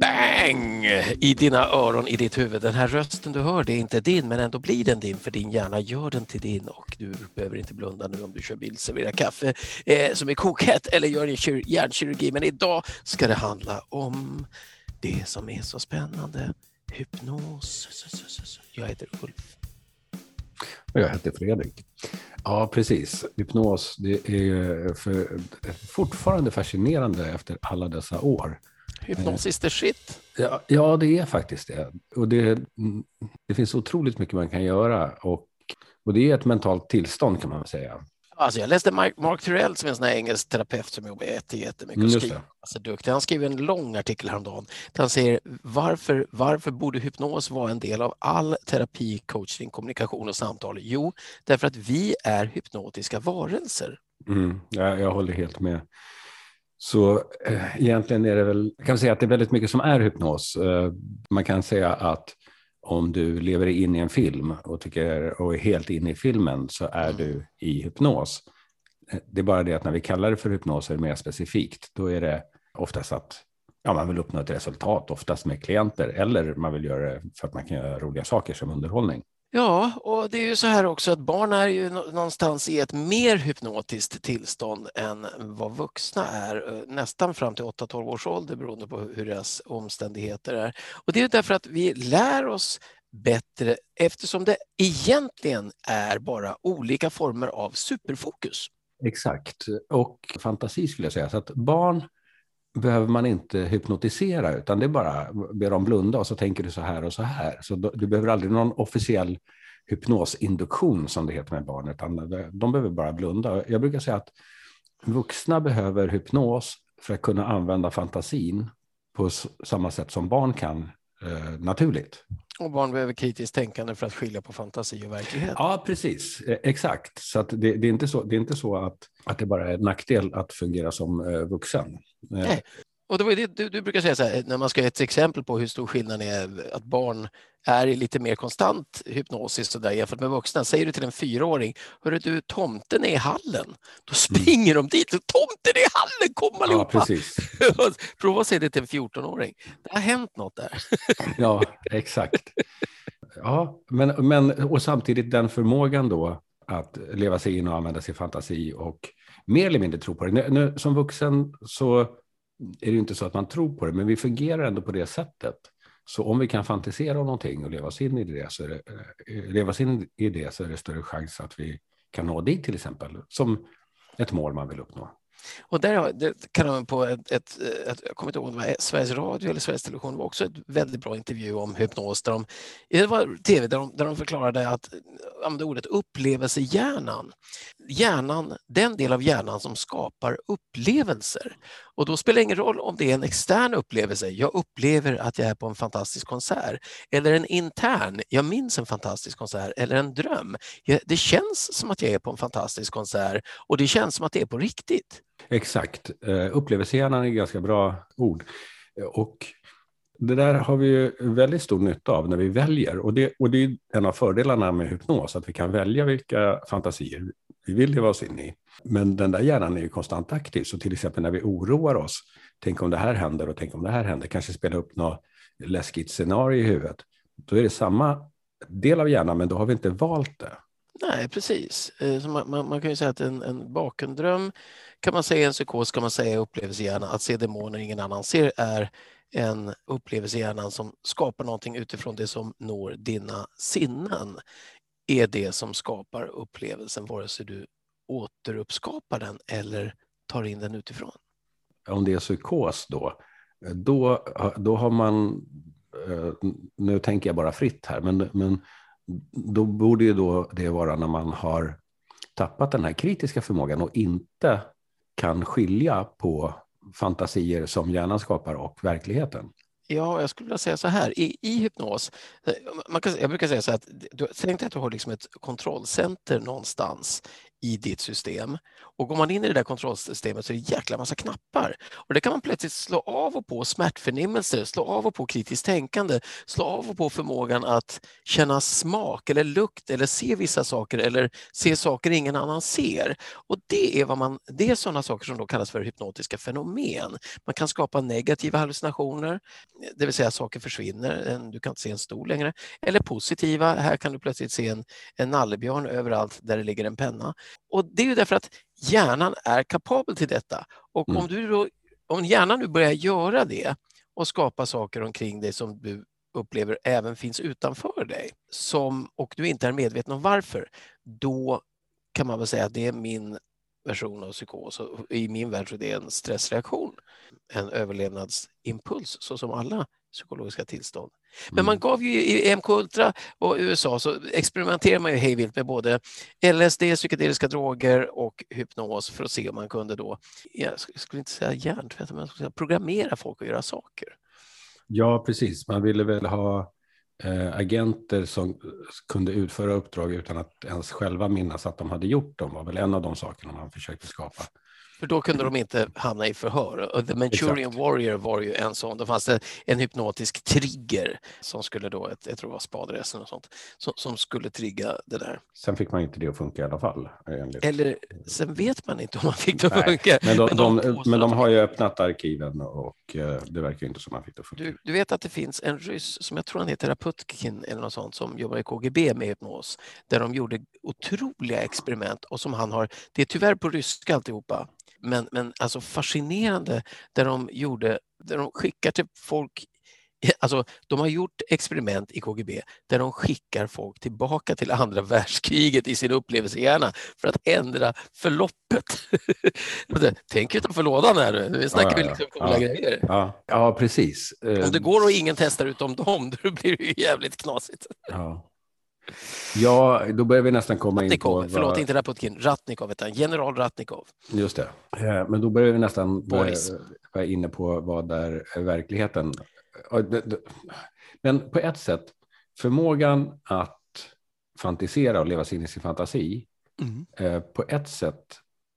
Bang! I dina öron, i ditt huvud. Den här rösten du hör, det är inte din, men ändå blir den din för din hjärna gör den till din och du behöver inte blunda nu om du kör bil, serverar kaffe eh, som är kokhett eller gör en hjärnkirurgi. Men idag ska det handla om det som är så spännande, hypnos. Jag heter Ulf. Och jag heter Fredrik. Ja, precis. Hypnos, det är för, fortfarande fascinerande efter alla dessa år. Hypnos is the shit. Ja, ja, det är faktiskt det. Och det, det finns otroligt mycket man kan göra. Och, och det är ett mentalt tillstånd kan man säga. Alltså jag läste Mark, Turell som är en sån här engelsk terapeut som jobbar jättemycket och mm, skriver. Alltså duktig. Han skrev en lång artikel häromdagen där han säger varför, varför borde hypnos vara en del av all terapi, coaching, kommunikation och samtal? Jo, därför att vi är hypnotiska varelser. Mm, jag, jag håller helt med. Så eh, egentligen är det väl, kan man säga att det är väldigt mycket som är hypnos. Eh, man kan säga att om du lever in i en film och, tycker, och är helt inne i filmen så är mm. du i hypnos. Det är bara det att när vi kallar det för hypnos är det mer specifikt. Då är det oftast att ja, man vill uppnå ett resultat, oftast med klienter, eller man vill göra det för att man kan göra roliga saker som underhållning. Ja, och det är ju så här också att barn är ju någonstans i ett mer hypnotiskt tillstånd än vad vuxna är, eh, nästan fram till 8-12 års ålder beroende på hur deras omständigheter är. Och det är därför att vi lär oss bättre eftersom det egentligen är bara olika former av superfokus. Exakt, och fantasi skulle jag säga. Så att barn behöver man inte hypnotisera, utan det är bara be dem blunda och så tänker du så här och så här. Så du behöver aldrig någon officiell hypnosinduktion som det heter med barn, utan de behöver bara blunda. Jag brukar säga att vuxna behöver hypnos för att kunna använda fantasin på samma sätt som barn kan eh, naturligt. Och barn behöver kritiskt tänkande för att skilja på fantasi och verklighet. Ja, precis. Eh, exakt. Så det, det, är inte så, det är inte så att, att det bara är en nackdel att fungera som eh, vuxen. Nej. Och det var det du, du brukar säga så här, när man ska ge ett exempel på hur stor skillnaden är att barn är i lite mer konstant hypnosis så där, jämfört med vuxna. Säger du till en fyraåring, hörru du, tomten är i hallen. Då mm. springer mm. de dit, tomten är i hallen, kom allihopa! Ja, precis. Prova att säga det till en 14-åring. Det har hänt något där. ja, exakt. Ja, men, men och samtidigt den förmågan då att leva sig in och använda sin fantasi och mer eller mindre tro på det. Nu, som vuxen så är det inte så att man tror på det, men vi fungerar ändå på det sättet. Så om vi kan fantisera om någonting och leva oss in i det så är det, eh, leva oss in i det så är det större chans att vi kan nå dit till exempel, som ett mål man vill uppnå. Och där det kan man på ett, ett, ett, jag kommer inte ihåg om det var Sveriges Radio eller Sveriges Television, det var också ett väldigt bra intervju om hypnos. Där de, det var tv där de, där de förklarade att, använde ordet upplevelsehjärnan. Hjärnan, den del av hjärnan som skapar upplevelser. Och då spelar det ingen roll om det är en extern upplevelse, jag upplever att jag är på en fantastisk konsert, eller en intern, jag minns en fantastisk konsert, eller en dröm. Det känns som att jag är på en fantastisk konsert och det känns som att det är på riktigt. Exakt. Eh, Upplevelsehjärnan är ett ganska bra ord. Eh, och det där har vi ju väldigt stor nytta av när vi väljer. Och det, och det är en av fördelarna med hypnos, att vi kan välja vilka fantasier vi vill leva oss in i. Men den där hjärnan är ju konstant aktiv, så till exempel när vi oroar oss, tänk om det här händer och tänk om det här händer, kanske spela upp något läskigt scenario i huvudet. Då är det samma del av hjärnan, men då har vi inte valt det. Nej, precis. Eh, man, man, man, kan ju säga att en, en bakendröm kan man säga en psykos, kan man säga upplevelsehjärna. Att se demoner ingen annan ser är en upplevelse i hjärnan som skapar någonting utifrån det som når dina sinnen är det som skapar upplevelsen vare sig du återuppskapar den eller tar in den utifrån. Om det är psykos då, då, då har man, eh, nu tänker jag bara fritt här, men, men då borde ju då det vara när man har tappat den här kritiska förmågan och inte kan skilja på fantasier som hjärnan skapar och verkligheten? Ja, jag skulle vilja säga så här. I, i hypnos, eh, man kan, jag brukar säga så här att du, tänk dig att du har liksom ett kontrollcenter någonstans i ditt system. Och går man in i det där kontrollsystemet så är det en jäkla massa knappar. Och det kan man plötsligt slå av och på smärtförnimmelser, slå av och på kritiskt tänkande, slå av och på förmågan att känna smak eller lukt eller se vissa saker eller se saker ingen annan ser. Och det är, vad man, det är sådana saker som då kallas för hypnotiska fenomen. Man kan skapa negativa hallucinationer, det vill säga saker försvinner, du kan inte se en stol längre. Eller positiva, här kan du plötsligt se en, en nallebjörn överallt där det ligger en penna. Och det är ju därför att hjärnan är kapabel till detta. Och mm. om, du då, om hjärnan nu börjar göra det och skapa saker omkring dig som du upplever även finns utanför dig som, och du inte är medveten om varför, då kan man väl säga att det är min version av psykos. I min värld så är det en stressreaktion, en överlevnadsimpuls så som alla psykologiska tillstånd. Men man mm. gav ju i MK Ultra och USA så experimenterade man ju hejvilt med både LSD, psykedeliska droger och hypnos för att se om man kunde då, jag skulle inte säga hjärntvätta, men säga programmera folk att göra saker. Ja, precis. Man ville väl ha eh, agenter som kunde utföra uppdrag utan att ens själva minnas att de hade gjort dem var väl en av de sakerna man försökte skapa. För då kunde de inte hamna i förhör. Och The Manchurian Exakt. Warrior var ju en sån. Då fanns det en hypnotisk trigger som skulle då, jag tror det var spadresten och sånt, som, som, skulle trigga det där. Sen fick man inte det att funka i alla fall. Enligt... Eller sen vet man inte om man fick det att funka. Men de, men de, de, men de har ju öppnat arkiven och eh, det verkar inte som man fick det att funka. Du, du, vet att det finns en ryss som jag tror han heter Raputkin eller något sånt som jobbar i KGB med hypnos där de gjorde otroliga experiment och som han har, det är tyvärr på ryska alltihopa, men, men alltså fascinerande där de gjorde, där de skickar till folk Alltså, de har gjort experiment i KGB där de skickar folk tillbaka till andra världskriget i sin upplevelsehjärna för att ändra förloppet. Tänk utanför lådan här nu, vi snackar ja, ja, liksom coola ja, grejer. Ja, ja, precis. Om det går och ingen testar utom dem, då blir det ju jävligt knasigt. Ja. Ja, då börjar vi nästan komma Ratnikov, in på... Förlåt, vad... inte Raputkin. Ratnikov heter han. General Ratnikov. Just det. Eh, men då börjar vi nästan vara inne på vad är verkligheten. Men på ett sätt, förmågan att fantisera och leva sig in i sin fantasi, mm. Eh, på ett sätt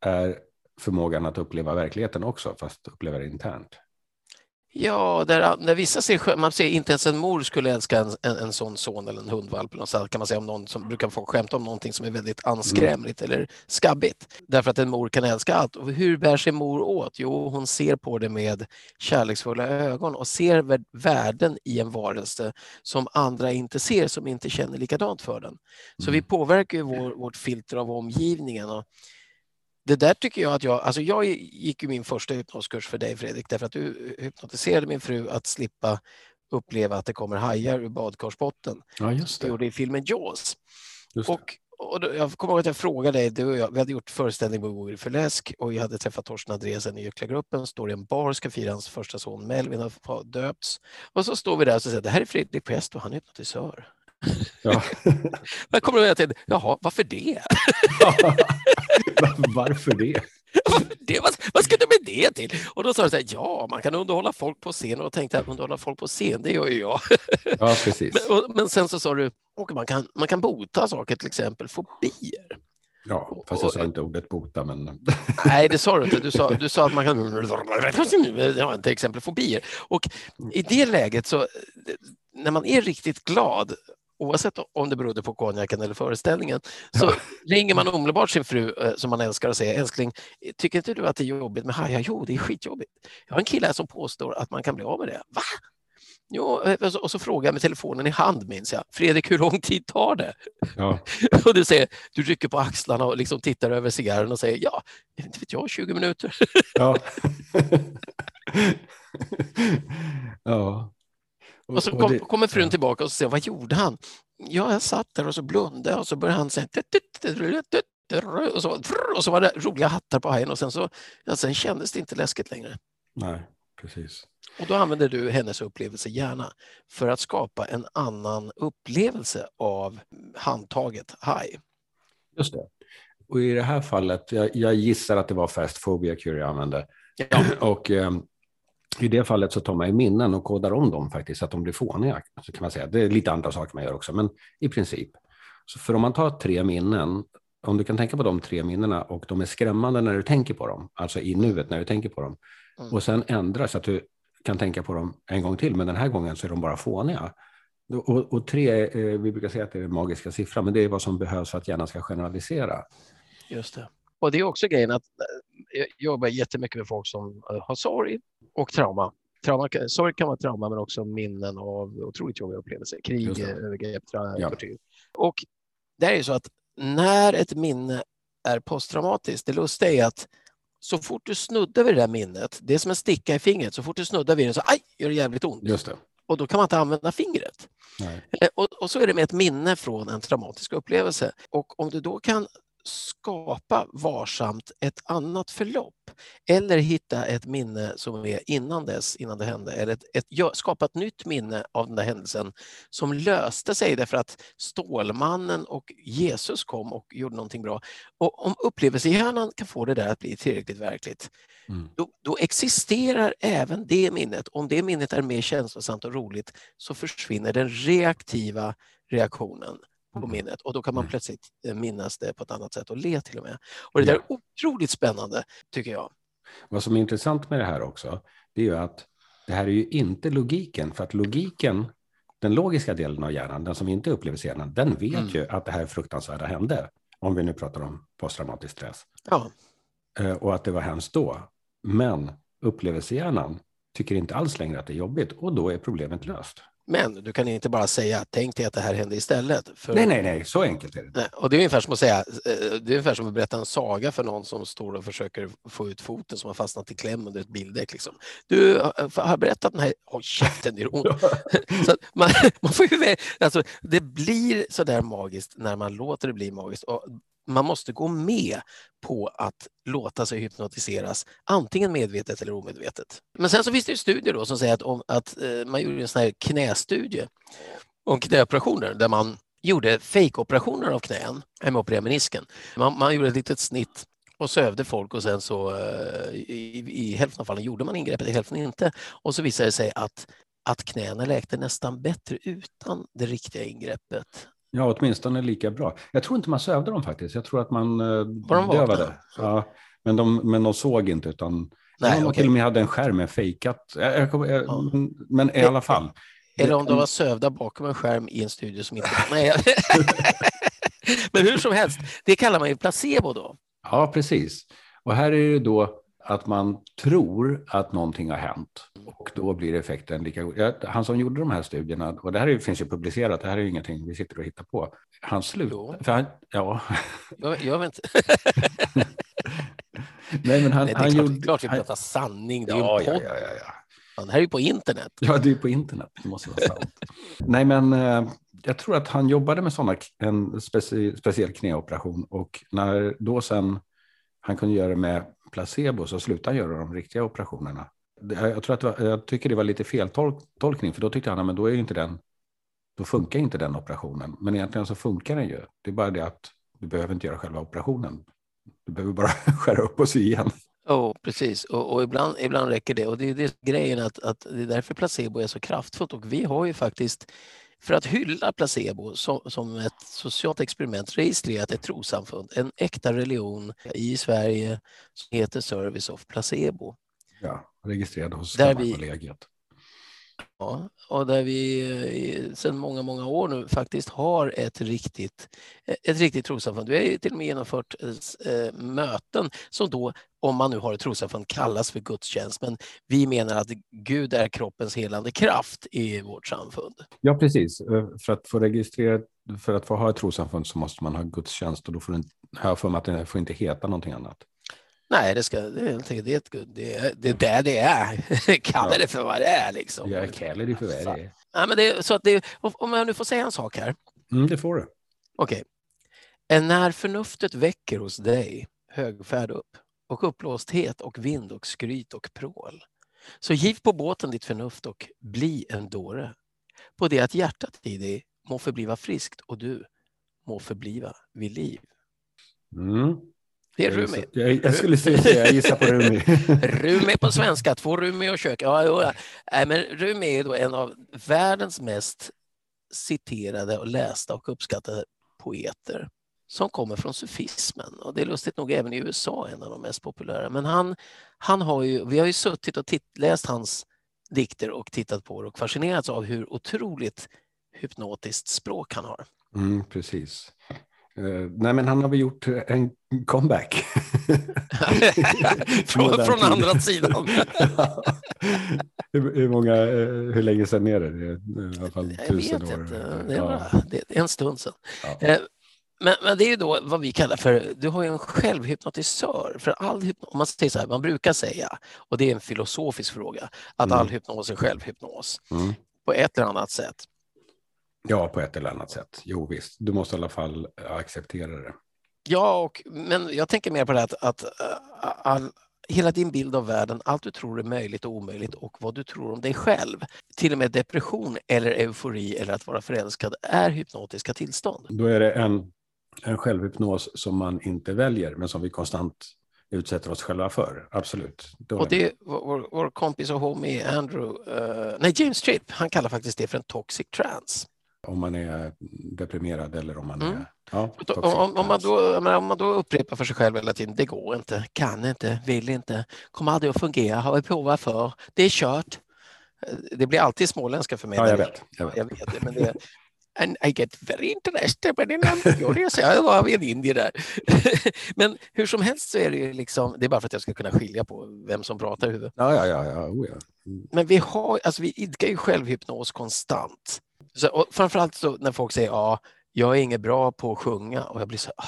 är förmågan att uppleva verkligheten också, fast uppleva det internt. Ja, där, när vissa ser, man ser inte ens en mor skulle älska en, en, en sån son eller en hundvalp. Någonstans, kan man säga om någon som brukar få skämta om någonting som är väldigt anskrämligt mm. eller skabbigt. Därför att en mor kan älska allt. Och hur bär sig mor åt? Jo, hon ser på det med kärleksfulla ögon och ser värden i en varelse som andra inte ser, som inte känner likadant för den. Så vi mm. påverkar ju vår, vårt filter av omgivningen. Och det där tycker jag att jag, alltså jag gick ju min första hypnoskurs för dig Fredrik, därför att du hypnotiserade min fru att slippa uppleva att det kommer hajar ur badkarsbotten. Ja, just det. Du gjorde i filmen Jaws. Och, och då, jag kommer ihåg att jag frågade dig, du och jag, vi hade gjort föreställning på Vore för läsk och jag hade träffat Torsten Andreasen i Gycklargruppen, står i en bar, ska fira hans första son Melvin har döpts. Och så står vi där och säger, det här är Fredrik och han är hypnotisör. Ja. Men kommer du till, jaha, varför det? varför det? det vad, vad ska du med det till? Och då sa de så här, ja, man kan underhålla folk på scen och tänkte att underhålla folk på scen, det gör ju jag. Ja, precis. Men, och, men sen så sa du, och man kan, man kan bota saker, till exempel fobier. Ja, fast jag sa inte ordet bota, men... Nej, det sa du inte. Du sa, du sa att man kan... Ja, till exempel fobier. Och i det läget så, när man är riktigt glad oavsett om det berodde på konjaken eller föreställningen, så ringer man omedelbart sin fru eh, som man älskar och säger älskling, tycker inte du att det är jobbigt med hajar? Jo, det är skitjobbigt. Jag har en kille som påstår att man kan bli av med det. Va? Jo, eh, och så frågar jag med telefonen i hand, minns jag. Fredrik, hur lång tid tar det? Ja. och du säger, du rycker på axlarna och liksom tittar över cigarren och säger, ja, inte vet jag, 20 minuter. ja. ja. Och, så kom, kommer frun tillbaka och säger, vad gjorde han? Ja, jag satt där och så blundade och så började han säga och så, och så var det roliga hattar på hajen och sen, så, ja, sen kändes det inte läskigt längre. Nej, precis. Och då använder du hennes upplevelse gärna för att skapa en annan upplevelse av handtaget haj. Just det. Och i det här fallet, jag, jag gissar att det var fast phobia jag använde. Ja. Och eh, i det fallet så tar man ju minnen och kodar om dem faktiskt så att de blir fåniga. Så kan man säga. Det är lite andra saker man gör också, men i princip. Så för om man tar tre minnen om du kan tänka på de tre minnena och de är skrämmande när du tänker på dem, alltså i nuet när du tänker på dem, mm. och sen ändra så att du kan tänka på dem en gång till, men den här gången så är de bara fåniga. Och, och tre, eh, vi brukar säga att det är den magiska siffran, men det är vad som behövs för att hjärnan ska generalisera. Just det. Och det är också grejen att jobbar jättemycket med folk som eh, har sorg och trauma. trauma sorg kan vara trauma, men också minnen av otroligt jobbiga upplevelser. Krig, övergrepp, ja. tortyr. Och det är ju så att när ett minne är posttraumatiskt, det lustiga är att så fort du snuddar vid det där minnet, det är som en sticka i fingret, så fort du snuddar vid det så aj, gör det jävligt ont. Just det. Och då kan man inte använda fingret. Eh, och, och, så är det med ett minne från en traumatisk upplevelse. Och om du då kan skapa varsamt ett annat förlopp eller hitta ett minne som är innan dess, innan det hände, eller ett, ett, skapa ett nytt minne av den där händelsen som löste sig därför att Stålmannen och Jesus kom och gjorde någonting bra. Och om upplevelsehjärnan kan få det där att bli tillräckligt verkligt, mm. då, då, existerar även det minnet. Om det minnet är mer känslosamt och roligt så försvinner den reaktiva reaktionen på minnet och då kan man plötsligt eh, minnas det på ett annat sätt och le till och med. Och det där är otroligt spännande tycker jag. Vad som är intressant med det här också, det är ju att det här är ju inte logiken, för att logiken, den logiska delen av hjärnan, den som inte upplever hjärnan, den vet mm. ju att det här fruktansvärda hände. Om vi nu pratar om posttraumatisk stress. Ja. Eh, och att det var hemskt då. Men upplevelsehjärnan tycker inte alls längre att det är jobbigt och då är problemet löst. Men du kan inte bara säga tänk dig att det här hände istället. För... Nej, nej, nej, så enkelt är det. Nej. Och det är ungefär som att säga, eh, det är ungefär som att berätta en saga för någon som står och försöker få ut foten som har fastnat i kläm under ett bildäck. Liksom. Du har berättat den här, håll käften, det är ont. så man, man får ju, alltså, det blir så där magiskt när man låter det bli magiskt. Och man måste gå med på att låta sig hypnotiseras, antingen medvetet eller omedvetet. Men sen så finns det studier då som säger att, om, att eh, man gjorde en sån här knästudie om knäoperationer där man gjorde fejkoperationer av knän, med menisken. Man, man gjorde ett litet snitt och sövde folk och sen så eh, i, i hälften av fallen gjorde man ingreppet, i hälften inte. Och så visade det sig att, att knäna läkte nästan bättre utan det riktiga ingreppet Ja, åtminstone lika bra. Jag tror inte man sövde dem faktiskt. Jag tror att man eh, dövade. Ja, men, de, men de såg inte, utan Nej, de okay. till och med hade en skärm med fejkat. Jag, jag, jag, ja. men, men, i alla fall. Eller om de var sövda bakom en skärm i en studio som inte... Nej. men hur som helst, det kallar man ju placebo då. Ja, precis. Och här är det då att man tror att någonting har hänt och då blir effekten lika god. Han som gjorde de här studierna, och det här är, finns ju publicerat, det här är ju ingenting vi sitter och hittar på. Han slutade... Ja. Jag, jag vet inte. Nej, men han, Nej, det är han klart, gjorde... klart vi pratar sanning. Det är ja, ju en podd. Ja, ja, ja, ja. Det här är ju på internet. Ja, det är på internet. Det måste vara sant. Nej, men eh, jag tror att han jobbade med sådana, en specie, speciell knäoperation och när då sen han kunde göra det med placebo så slutade han göra de riktiga operationerna. Jag, tror att var, jag tycker det var lite feltolkning, för då tyckte han att då är inte den, då funkar inte den operationen. Men egentligen så funkar den ju. Det är bara det att du behöver inte göra själva operationen. Du behöver bara skära upp och sy igen. Oh, precis, och, och, ibland, ibland räcker det. Och det är det grejen att, att det är därför placebo är så kraftfullt. Och vi har ju faktiskt för att hylla placebo som, som ett socialt experiment registrerat ett trosamfund, en äkta religion i Sverige som heter Service of Placebo. Ja, registrerad hos Kammarkollegiet. Ja, och där vi eh, sedan många, många år nu faktiskt har ett riktigt, ett riktigt trossamfund. Vi har till och med genomfört äh, möten som då, om man nu har ett trossamfund, kallas för gudstjänst. Men vi menar att Gud är kroppens helande kraft i vårt samfund. Ja, precis. Eh, för att få registrera, för att få ha ett trossamfund så måste man ha gudstjänst och då får den, jag för mig att det får inte heta någonting annat. Nej, det, ska, det, är, det, är, det, är, det är där det är. Kalla det för vad det är. Liksom. Jag kallar det för vad det är. Ja, men det, så att det, om jag nu får säga en sak här. Mm, det får du. Okej. Okay. När förnuftet väcker hos dig högfärd upp och uppblåsthet och vind och skryt och prål. Så giv på båten ditt förnuft och bli en dåre. På det att hjärtat i dig må förbliva friskt och du må förbliva vid liv. Mm. Det är Rumi. Jag, jag skulle säga jag gissar på Rumi. Rumi på svenska, två Rumi och kök. Ja, ja. Nej, men Rumi är då en av världens mest citerade och lästa och uppskattade poeter. Som kommer från sufismen. Och det är lustigt nog även i USA en av de mest populära. Men han, han har ju, vi har ju suttit och titt, läst hans dikter och tittat på det och fascinerats av hur otroligt hypnotiskt språk han har. Mm, precis. Uh, nej, men han har väl gjort en comeback. från, från andra sidan. hur, hur, många, eh, hur länge sedan är det? det är I alla fall vet år. inte. Det är, bara, det är en stund sedan. Ja. Men, men, det är ju då vad vi kallar för, du har ju en självhypnotisör. För all om man säger så här, man brukar säga, och det är en filosofisk fråga, att mm. all hypnos är självhypnos. Mm. På ett eller annat sätt. Ja, på ett eller annat sätt. Jo, visst. Du måste i alla fall acceptera det. Ja, och, men jag tänker mer på det att, att all, hela din bild av världen, allt du tror är möjligt och omöjligt och vad du tror om dig själv, till och med depression eller eufori eller att vara förälskad, är hypnotiska tillstånd. Då är det en, en självhypnos som man inte väljer, men som vi konstant utsätter oss själva för. Absolut. Då och det, vår, vår kompis och homie Andrew, uh, nej James Tripp, han kallar faktiskt det för en toxic trance om man är deprimerad eller om man mm. är... Ja, om, om, man då, om man då upprepar för sig själv hela tiden, det går inte, kan inte, vill inte, kommer aldrig att fungera, har vi provat för, det är kört. Det blir alltid småländska för mig. Ja, jag vet. Jag vet. Jag vet det, men det, And I get very interested but in ambiguous. Jag var en indier där. Men hur som helst så är det ju liksom, det är bara för att jag ska kunna skilja på vem som pratar i huvudet. Ja, ja, ja. ja. Oh, ja. Mm. Men vi har, alltså vi idkar ju självhypnos konstant. Så, och framförallt så när folk säger ja, jag är inget bra på att sjunga och jag blir så ah,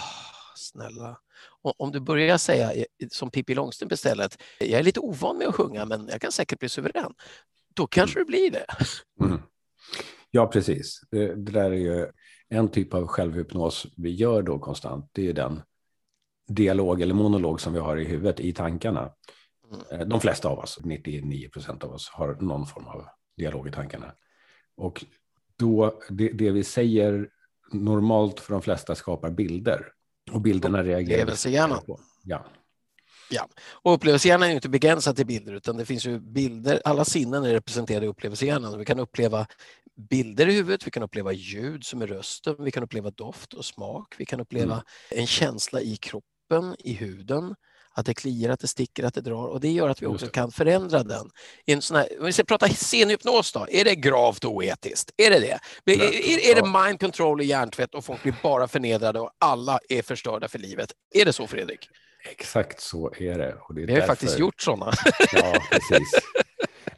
snälla. Och om du börjar säga som Pippi Långstrump istället, jag är lite ovan med att sjunga men jag kan säkert bli suverän. Då kanske mm. du blir det. Mm. Ja, precis. Det, det, där är ju en typ av självhypnos vi gör då konstant. Det är den dialog eller monolog som vi har i huvudet, i tankarna. Mm. Eh, de flesta av oss, 99 procent av oss, har någon form av dialog i tankarna. Och då, det, det, vi säger normalt för de flesta skapar bilder. Och bilderna reagerar på. Ja. Ja, och upplevelsehjärnan är inte begränsad till bilder utan det finns ju bilder, alla sinnen är representerade i upplevelsehjärnan. Vi kan uppleva bilder i huvudet, vi kan uppleva ljud som är rösten, vi kan uppleva doft och smak, vi kan uppleva mm. en känsla i kroppen, i huden, att det kliar, att det sticker, att det drar och det gör att vi också kan förändra den. I en sån här, om vi ska prata scenhypnos då, är det gravt oetiskt? Är det det? Är, är, är det mind control och hjärntvätt och folk blir bara förnedrade och alla är förstörda för livet? Är det så Fredrik? Exakt så är det. Och det är vi har därför... faktiskt gjort sådana. Ja, precis.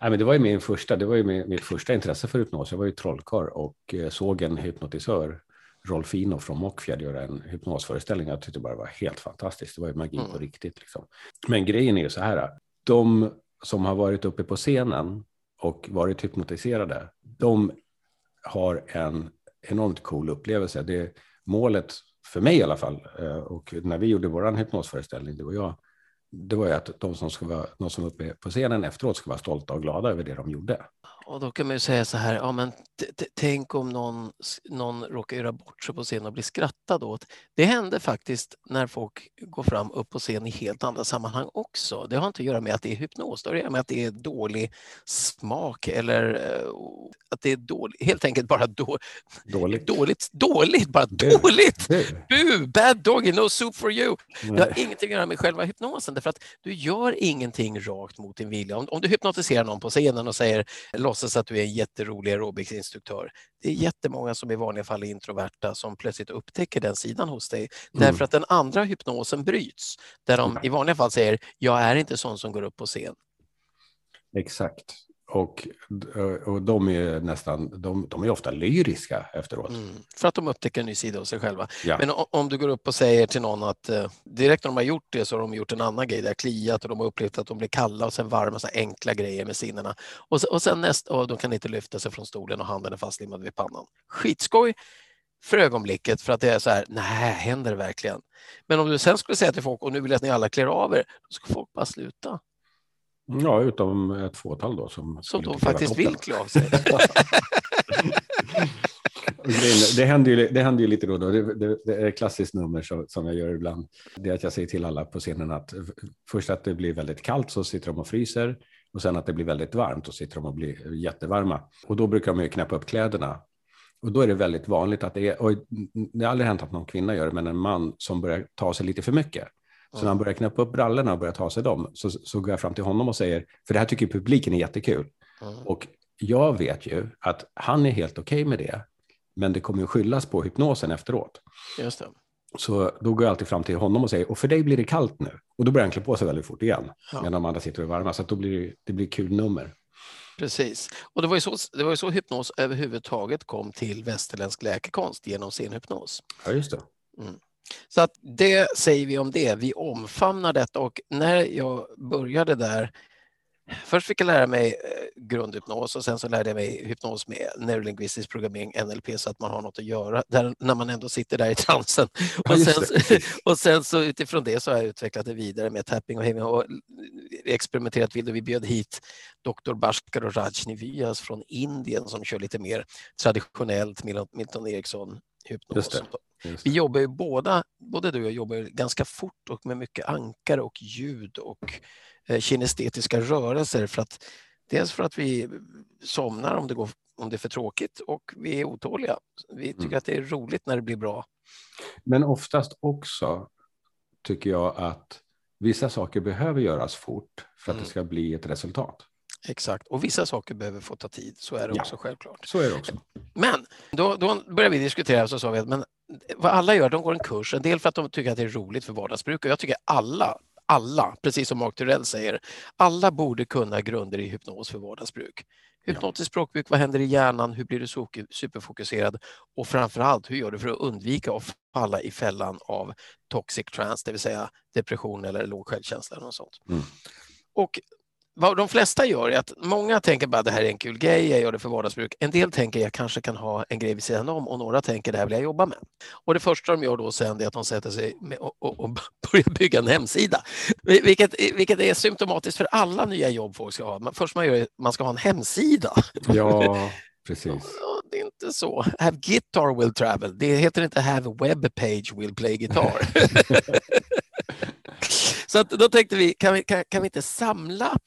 Nej, men det var ju min första, det var ju mitt första intresse för hypnos. Jag var ju trollkarl och eh, såg en hypnotisör, Rolfino från Mockfjärd, göra en hypnosföreställning. Jag tyckte bara det var helt fantastiskt. Det var ju magi mm. på riktigt. Liksom. Men grejen är ju så här, de som har varit uppe på scenen och varit hypnotiserade, de har en enormt cool upplevelse. Det, målet för mig i alla fall, eh, och när vi gjorde vår hypnosföreställning, det var jag, det var ju att de som, ska vara, de som var uppe på scenen efteråt ska vara stolta och glada över det de gjorde. Och då kan man ju säga så här, ja, men tänk om någon, någon råkar göra bort sig på scen och blir skrattad åt. Det händer faktiskt när folk går fram upp på scen i helt andra sammanhang också. Det har inte att göra med att det är hypnos, det har att göra med att det är dålig smak eller uh, att det är dåligt, helt enkelt bara då, dåligt. dåligt, dåligt, bara Bu. dåligt. Bu, bad doggy, no soup for you. Nej. Det har ingenting att göra med själva hypnosen därför att du gör ingenting rakt mot din vilja. Om, om du hypnotiserar någon på scenen och säger låtsas att du är en jätterolig aerobicsinstruktör. Det är jättemånga som i vanliga fall är introverta som plötsligt upptäcker den sidan hos dig mm. därför att den andra hypnosen bryts. Där de i vanliga fall säger jag är inte sån som går upp på scen. Exakt. Och, och de är nästan, de, de är ofta lyriska efteråt. Mm, för att de upptäcker en ny sida hos sig själva. Ja. Men om du går upp och säger till någon att eh, direkt när de har gjort det så har de gjort en annan grej, det har kliat och de har upplevt att de blir kalla och sen varma, så enkla grejer med sinnena. Och, och sen nästa, och de kan inte lyfta sig från stolen och handen är fastlimmad vid pannan. Skitskoj för ögonblicket för att det är så här, nej, händer det verkligen? Men om du sen skulle säga till folk, och nu vill jag att ni alla klär av er, då ska folk bara sluta. Ja, utom ett fåtal då. Som, som då faktiskt vill klä av sig. det, händer ju, det händer ju lite då. då. Det, det, det är ett klassiskt nummer så, som jag gör ibland. Det är att jag säger till alla på scenen att först att det blir väldigt kallt så sitter de och fryser och sen att det blir väldigt varmt och sitter de och blir jättevarma. Och då brukar man ju knäppa upp kläderna Och då är det väldigt vanligt att det är, och det har aldrig hänt att någon kvinna gör det, men en man som börjar ta sig lite för mycket. Så när han börjar knäppa upp brallorna och börjar ta sig dem, så, så går jag fram till honom och säger, för det här tycker publiken är jättekul. Mm. Och jag vet ju att han är helt okej okay med det, men det kommer ju skyllas på hypnosen efteråt. Just det. Så då går jag alltid fram till honom och säger, och för dig blir det kallt nu. Och då börjar han klä på sig väldigt fort igen, ja. medan de andra sitter och varma. Så då blir det, det blir kul nummer. Precis. Och det var, ju så, det var ju så hypnos överhuvudtaget kom till västerländsk läkekonst genom scenhypnos. Ja, just det. Mm. Så att det säger vi om det. Vi omfamnar detta och när jag började där Först fick jag lära mig eh, grundhypnos och sen så lärde jag mig hypnos med neurolingvistisk programmering, NLP, så att man har något att göra där, när man ändå sitter där i transen. Och sen, och sen så utifrån det så har jag utvecklat det vidare med tapping och heming och experimenterat vidare. Vi bjöd hit Dr. Bhaskar och Rajni Vyas från Indien som kör lite mer traditionellt Milton Eriksson hypnos. Vi jobbar ju båda, både du och jag jobbar ganska fort och med mycket ankare och ljud och Eh, kinestetiska rörelser för att dels för att vi somnar om det, går, om det är för tråkigt och vi är otåliga. Vi tycker mm. att det är roligt när det blir bra. Men oftast också tycker jag att vissa saker behöver göras fort för att mm. det ska bli ett resultat. Exakt, och vissa saker behöver få ta tid. Så är det ja, också självklart. Så är det också. Men då, då började vi diskutera så sa vi att men vad alla gör, de går en kurs. En del för att de tycker att det är roligt för vardagsbruk och jag tycker alla alla, precis som Mark Turell säger, alla borde kunna grunder i hypnos för vardagsbruk. Hypnotiskt språkbruk, vad händer i hjärnan, hur blir du superfokuserad och framför allt hur gör du för att undvika att falla i fällan av toxic trance, det vill säga depression eller låg självkänsla. Eller något sånt. Mm. Och vad de flesta gör är att många tänker bara det här är en kul grej, jag gör det för vardagsbruk. En del tänker jag kanske kan ha en grej vid sidan om och några tänker det här vill jag jobba med. Och det första de gör då sen är att de sätter sig och, och, och, börjar bygga en hemsida. Vilket, vilket är symptomatiskt för alla nya jobb folk ska ha. Först man gör man ska ha en hemsida. Ja, precis. det är inte så. Have guitar will travel. Det heter inte have web page will play guitar. så att då tänkte vi, kan vi, kan, kan vi inte samla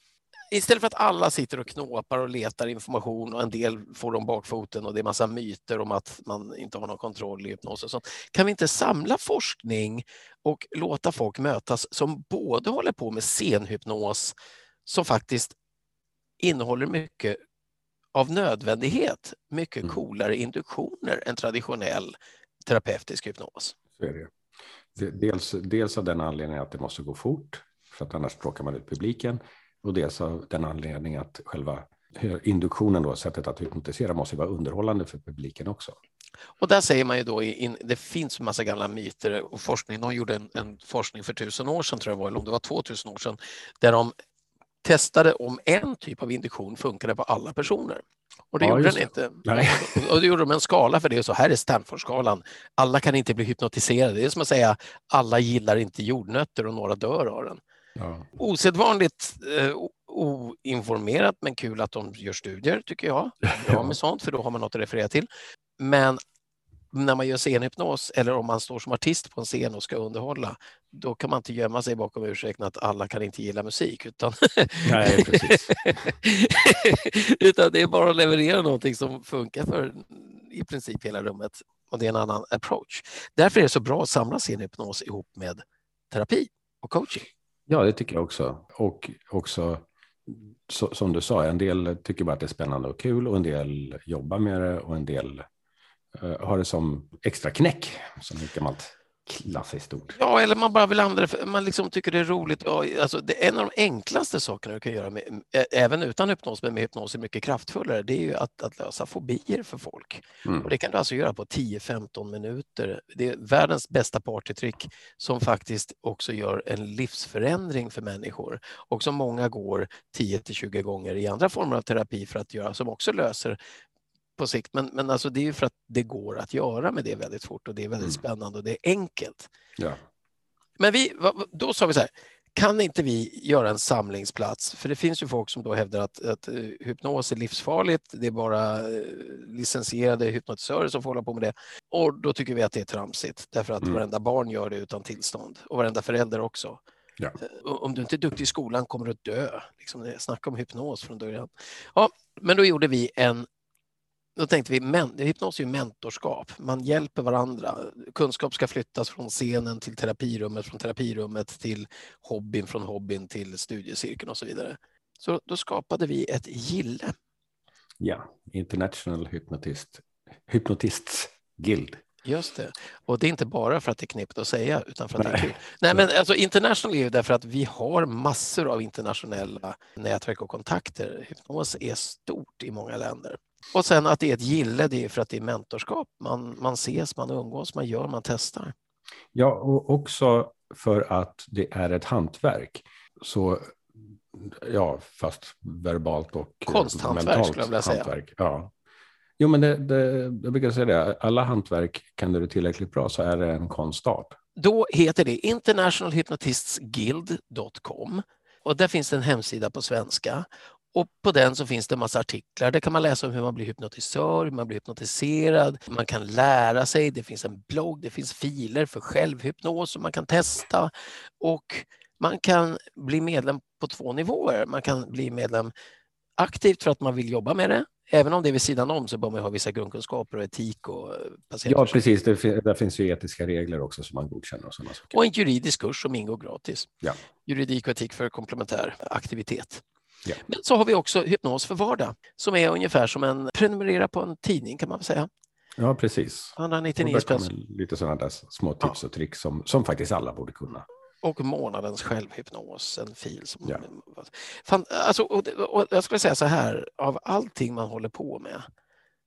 istället för att alla sitter och knåpar och letar information och en del får dem bakfoten och det är massa myter om att man inte har någon kontroll i hypnos och sånt. Kan vi inte samla forskning och låta folk mötas som både håller på med scenhypnos som faktiskt innehåller mycket av nödvändighet, mycket mm. coolare induktioner än traditionell terapeutisk hypnos. Så är det. Dels, dels av den anledningen att det måste gå fort, för att annars tråkar man ut publiken. Och dels av den anledningen att själva induktionen, då, sättet att hypnotisera, måste vara underhållande för publiken också. Och där säger man ju då, in, det finns en massa gamla myter och forskning. De gjorde en, en, forskning för tusen år sedan, tror jag var, eller om det var 2000 år sedan, där de testade om en typ av induktion funkade på alla personer. Och det ja, gjorde den inte. Nej. Och då gjorde de en skala för det. Så här är Stanford-skalan. Alla kan inte bli hypnotiserade. Det är som att säga alla gillar inte jordnötter och några dör av den. Ja. Osedvanligt eh, oinformerat men kul att de gör studier tycker jag. Bra med sånt för då har man något att referera till. Men när man gör scenhypnos eller om man står som artist på en scen och ska underhålla, då kan man inte gömma sig bakom ursäkten att alla kan inte gilla musik. Utan, Nej, precis. utan det är bara att leverera någonting som funkar för i princip hela rummet och det är en annan approach. Därför är det så bra att samla scenhypnos ihop med terapi och coaching. Ja, det tycker jag också. Och också, så, som du sa, en del tycker bara att det är spännande och kul och en del jobbar med det och en del uh, har det som extra knäck, som ett gammalt klassiskt ord. Ja, eller man bara vill använda det, man liksom tycker det är roligt. Alltså, det är en av de enklaste sakerna du kan göra, med, även utan hypnos, men med hypnos är mycket kraftfullare, det är ju att, att lösa fobier för folk. Mm. Och det kan du alltså göra på 10-15 minuter. Det är världens bästa partytrick som faktiskt också gör en livsförändring för människor och som många går 10-20 gånger i andra former av terapi för att göra, som också löser på sikt. Men, men alltså det är ju för att det går att göra med det väldigt fort och det är väldigt mm. spännande och det är enkelt. Ja. Men vi, då sa vi så här, kan inte vi göra en samlingsplats? För det finns ju folk som då hävdar att, att uh, hypnos är livsfarligt. Det är bara uh, licensierade hypnotisörer som får hålla på med det. Och då tycker vi att det är tramsigt därför att mm. varenda barn gör det utan tillstånd och varenda förälder också. Ja. Uh, om du inte är duktig i skolan kommer du att dö. Liksom, snacka om hypnos från början. Ja, men då gjorde vi en då tänkte vi, men, hypnos är ju mentorskap. Man hjälper varandra. Kunskap ska flyttas från scenen till terapirummet, från terapirummet till hobbyn, från hobbyn till studiecirkeln och så vidare. Så då skapade vi ett gille. Ja, International Hypnotist, Hypnotists Guild. Just det. Och det är inte bara för att det är knepigt att säga, utan för att Nej. det är kul. Nej, men alltså international är ju därför att vi har massor av internationella nätverk och kontakter. Hypnos är stort i många länder. Och sen att det är ett gille, det är för att det är mentorskap. Man, man ses, man umgås, man gör, man testar. Ja, och också för att det är ett hantverk. Så ja, fast verbalt och Konsthantverk mentalt skulle jag vilja säga. Hantverk. Ja. Jo, men det, det, jag brukar säga det, alla hantverk kan du det tillräckligt bra så är det en konstart. Då heter det internationalhypnotistsguild.com och där finns en hemsida på svenska och på den så finns det en massa artiklar. Där kan man läsa om hur man blir hypnotisör, hur man blir hypnotiserad, man kan lära sig, det finns en blogg, det finns filer för självhypnos som man kan testa och man kan bli medlem på två nivåer. Man kan bli medlem aktivt för att man vill jobba med det. Även om det är vid sidan om så bör man ha vissa grundkunskaper och etik och Ja, precis. Det, där finns ju etiska regler också som man godkänner. Och, sådana saker. och en juridisk kurs som ingår gratis. Ja. Juridik och etik för komplementär aktivitet. Ja. Men så har vi också hypnos för vardag som är ungefär som en prenumerera på en tidning kan man säga. Ja, precis. 199 spänn. Lite sådana där små tips ja. och tricks som, som faktiskt alla borde kunna. Och månadens självhypnos, en fil. Som, ja. fan, alltså, och, och jag skulle säga så här, av allting man håller på med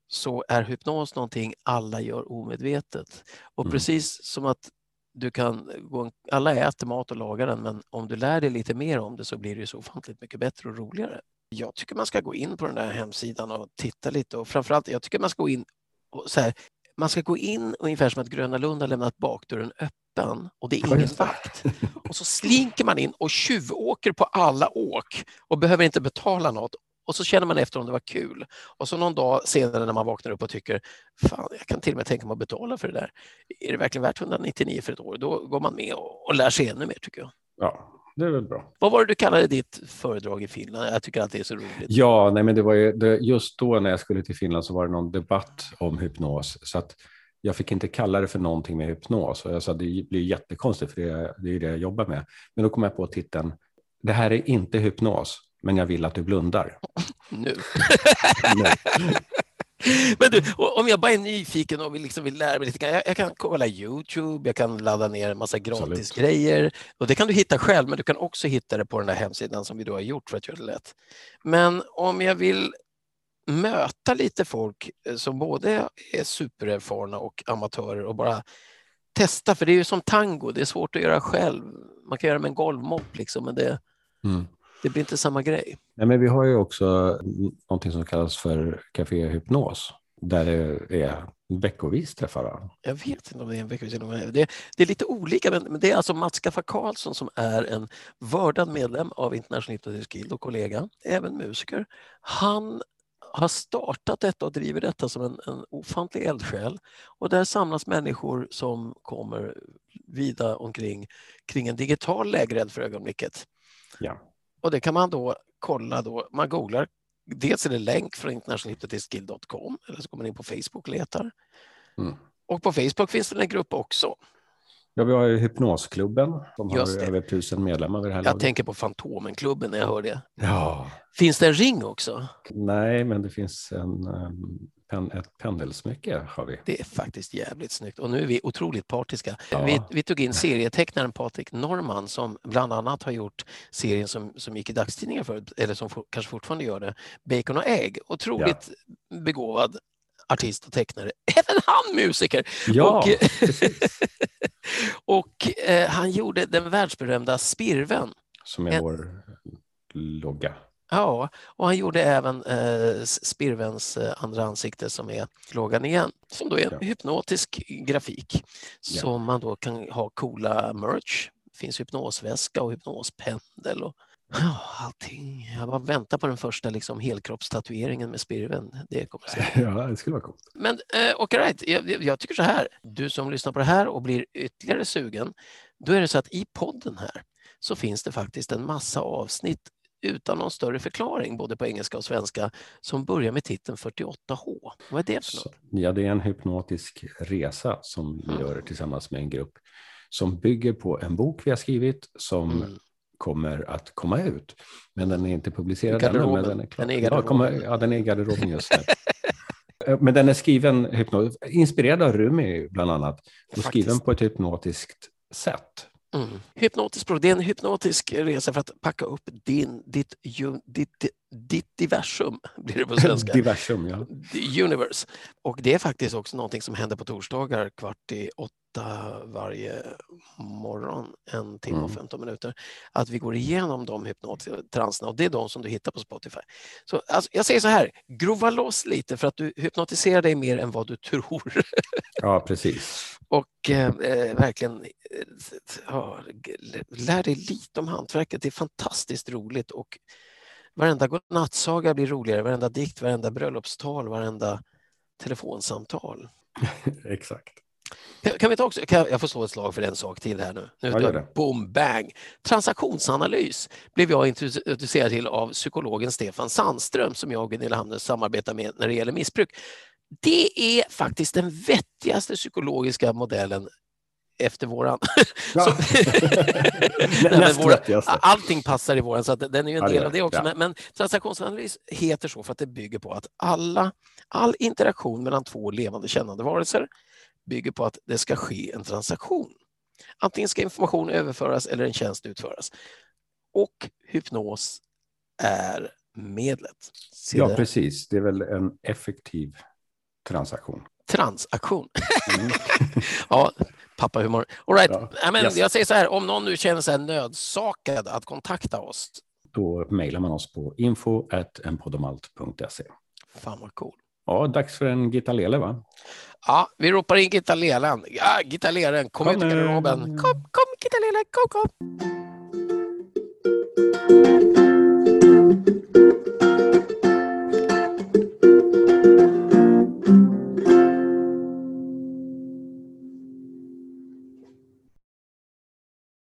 så är hypnos någonting alla gör omedvetet. Och mm. precis som att du kan gå, alla äter mat och lagar den, men om du lär dig lite mer om det så blir det så ofantligt mycket bättre och roligare. Jag tycker man ska gå in på den där hemsidan och titta lite och framförallt, jag tycker man ska gå in och så här, man ska gå in ungefär som att Gröna Lund har lämnat bakdörren öppen och det är ingen vakt. Och så slinker man in och tjuvåker på alla åk och behöver inte betala något och så känner man efter om det var kul. Och så någon dag senare när man vaknar upp och tycker fan, jag kan till och med tänka mig att betala för det där. Är det verkligen värt 199 för ett år? Då går man med och, och lär sig ännu mer tycker jag. Ja, det är väl bra. Vad var det du kallade ditt föredrag i Finland? Jag tycker att det är så roligt. Ja, nej, men det var ju, det, just då när jag skulle till Finland så var det någon debatt om hypnos. Så att jag fick inte kalla det för någonting med hypnos. Och jag sa det blir jättekonstigt för det, det är det jag jobbar med. Men då kom jag på titeln. Det här är inte hypnos men jag vill att du blundar. Nu. Men du, om jag bara är nyfiken och vill, liksom vill lära mig lite grann, jag, jag, kan kolla Youtube, jag kan ladda ner en massa gratis grejer och det kan du hitta själv, men du kan också hitta det på den där hemsidan som vi då har gjort för att göra det lätt. Men om jag vill möta lite folk eh, som både är supererfarna och amatörer och bara testa, för det är ju som tango, det är svårt att göra själv. Man kan göra med en golvmopp liksom, men det, mm det blir inte samma grej. Nej, men vi har ju också någonting som kallas för Café Hypnos där det är veckovis träffar. Jag vet inte om det är en veckovis. Det, det är lite olika, men det är alltså Mats Kaffa Karlsson som är en vördad medlem av International Hypnosis Guild och kollega, även musiker. Han har startat detta och driver detta som en, en ofantlig eldsjäl. Och där samlas människor som kommer vida omkring kring en digital lägereld för ögonblicket. Ja. Och det kan man då kolla då, man googlar, dels är det länk från internationalhypnotistguild.com eller så går man in på Facebook och letar. Mm. Och på Facebook finns det en grupp också. Ja, vi har ju Hypnosklubben som har över tusen medlemmar vid det här Jag laget. tänker på Fantomenklubben när jag hör det. Ja. Finns det en ring också? Nej, men det finns en, pen, ett pendelsmycke har vi. Det är faktiskt jävligt snyggt och nu är vi otroligt partiska. Ja. Vi, vi, tog in serietecknaren Patrik Norman som bland annat har gjort serien som, som gick i dagstidningar förut, eller som for, kanske fortfarande gör det, Bacon och ägg. Otroligt ja. begåvad artist och tecknare. Även han musiker! Ja, och, och eh, han gjorde den världsberömda Spirven. Som är en, vår logga. Ja, och han gjorde även eh, Spirvens eh, andra ansikte som är lågan igen, som då är en ja. hypnotisk grafik ja. som man då kan ha coola merch. Det finns hypnosväska och hypnospendel och ja, allting. Jag bara väntar på den första liksom, helkroppstatueringen med Spirven. Det kommer Ja, det skulle vara coolt. Men eh, okay, right. jag, jag tycker så här, du som lyssnar på det här och blir ytterligare sugen, då är det så att i podden här så finns det faktiskt en massa avsnitt utan någon större förklaring, både på engelska och svenska, som börjar med titeln 48H. Vad är det för något? Ja, det är en hypnotisk resa som vi gör tillsammans med en grupp som bygger på en bok vi har skrivit som mm. Kommer att komma ut. Men den är inte publicerad ännu. Men den är klar. Den är ja, kommer, ja, den är i garderoben just nu. Eh, men den är skriven, inspirerad av Rumi bland annat, och skriven på ett hypnotiskt sätt. Mm. Hypnotisk språk, det är en hypnotisk resa för att packa upp din, ditt, ditt, ditt diversum, blir det på svenska. diversum, ja. Universe. Och det är faktiskt också någonting som händer på torsdagar kvart i åtta varje morgon, en timme och 15 mm. minuter. Att vi går igenom de hypnotiska transerna och det är de som du hittar på Spotify. Så alltså, jag säger så här, grova loss lite för att du hypnotiserar dig mer än vad du tror. Ja, precis. och eh, eh verkligen ja, lär dig lite om hantverket. Det är fantastiskt roligt och varenda godnattsaga blir roligare, varenda dikt, varenda bröllopstal, varenda telefonsamtal. Exakt. Kan, vi ta också, kan jag få slå ett slag för en sak till här nu? nu ja, det. Boom, bang! Transaktionsanalys blev jag introducerad till av psykologen Stefan Sandström som jag och Gunilla Hamnes samarbetar med när det gäller missbruk. Det är faktiskt den vettigaste psykologiska modellen efter våran. Ja. Våra, allting passar i våran, så den är ju en del av det också. Ja. Men, men transaktionsanalys heter så för att det bygger på att alla, all interaktion mellan två levande kännande varelser bygger på att det ska ske en transaktion. Antingen ska information överföras eller en tjänst utföras. Och hypnos är medlet. Se ja, precis. Det är väl en effektiv transaktion. Transaktion. Mm. ja, pappahumor. All right. Ja. Yes. Jag säger så här, om någon nu känner sig nödsakad att kontakta oss. Då mejlar man oss på info.enpodomalt.se. Fan vad cool. Ja, dags för en gitarrlele va? Ja, vi ropar in gitarrlelen. Ja, gitarrleren, kom, kom ut i garderoben. Kom, kom gitarrlelen, kom, kom.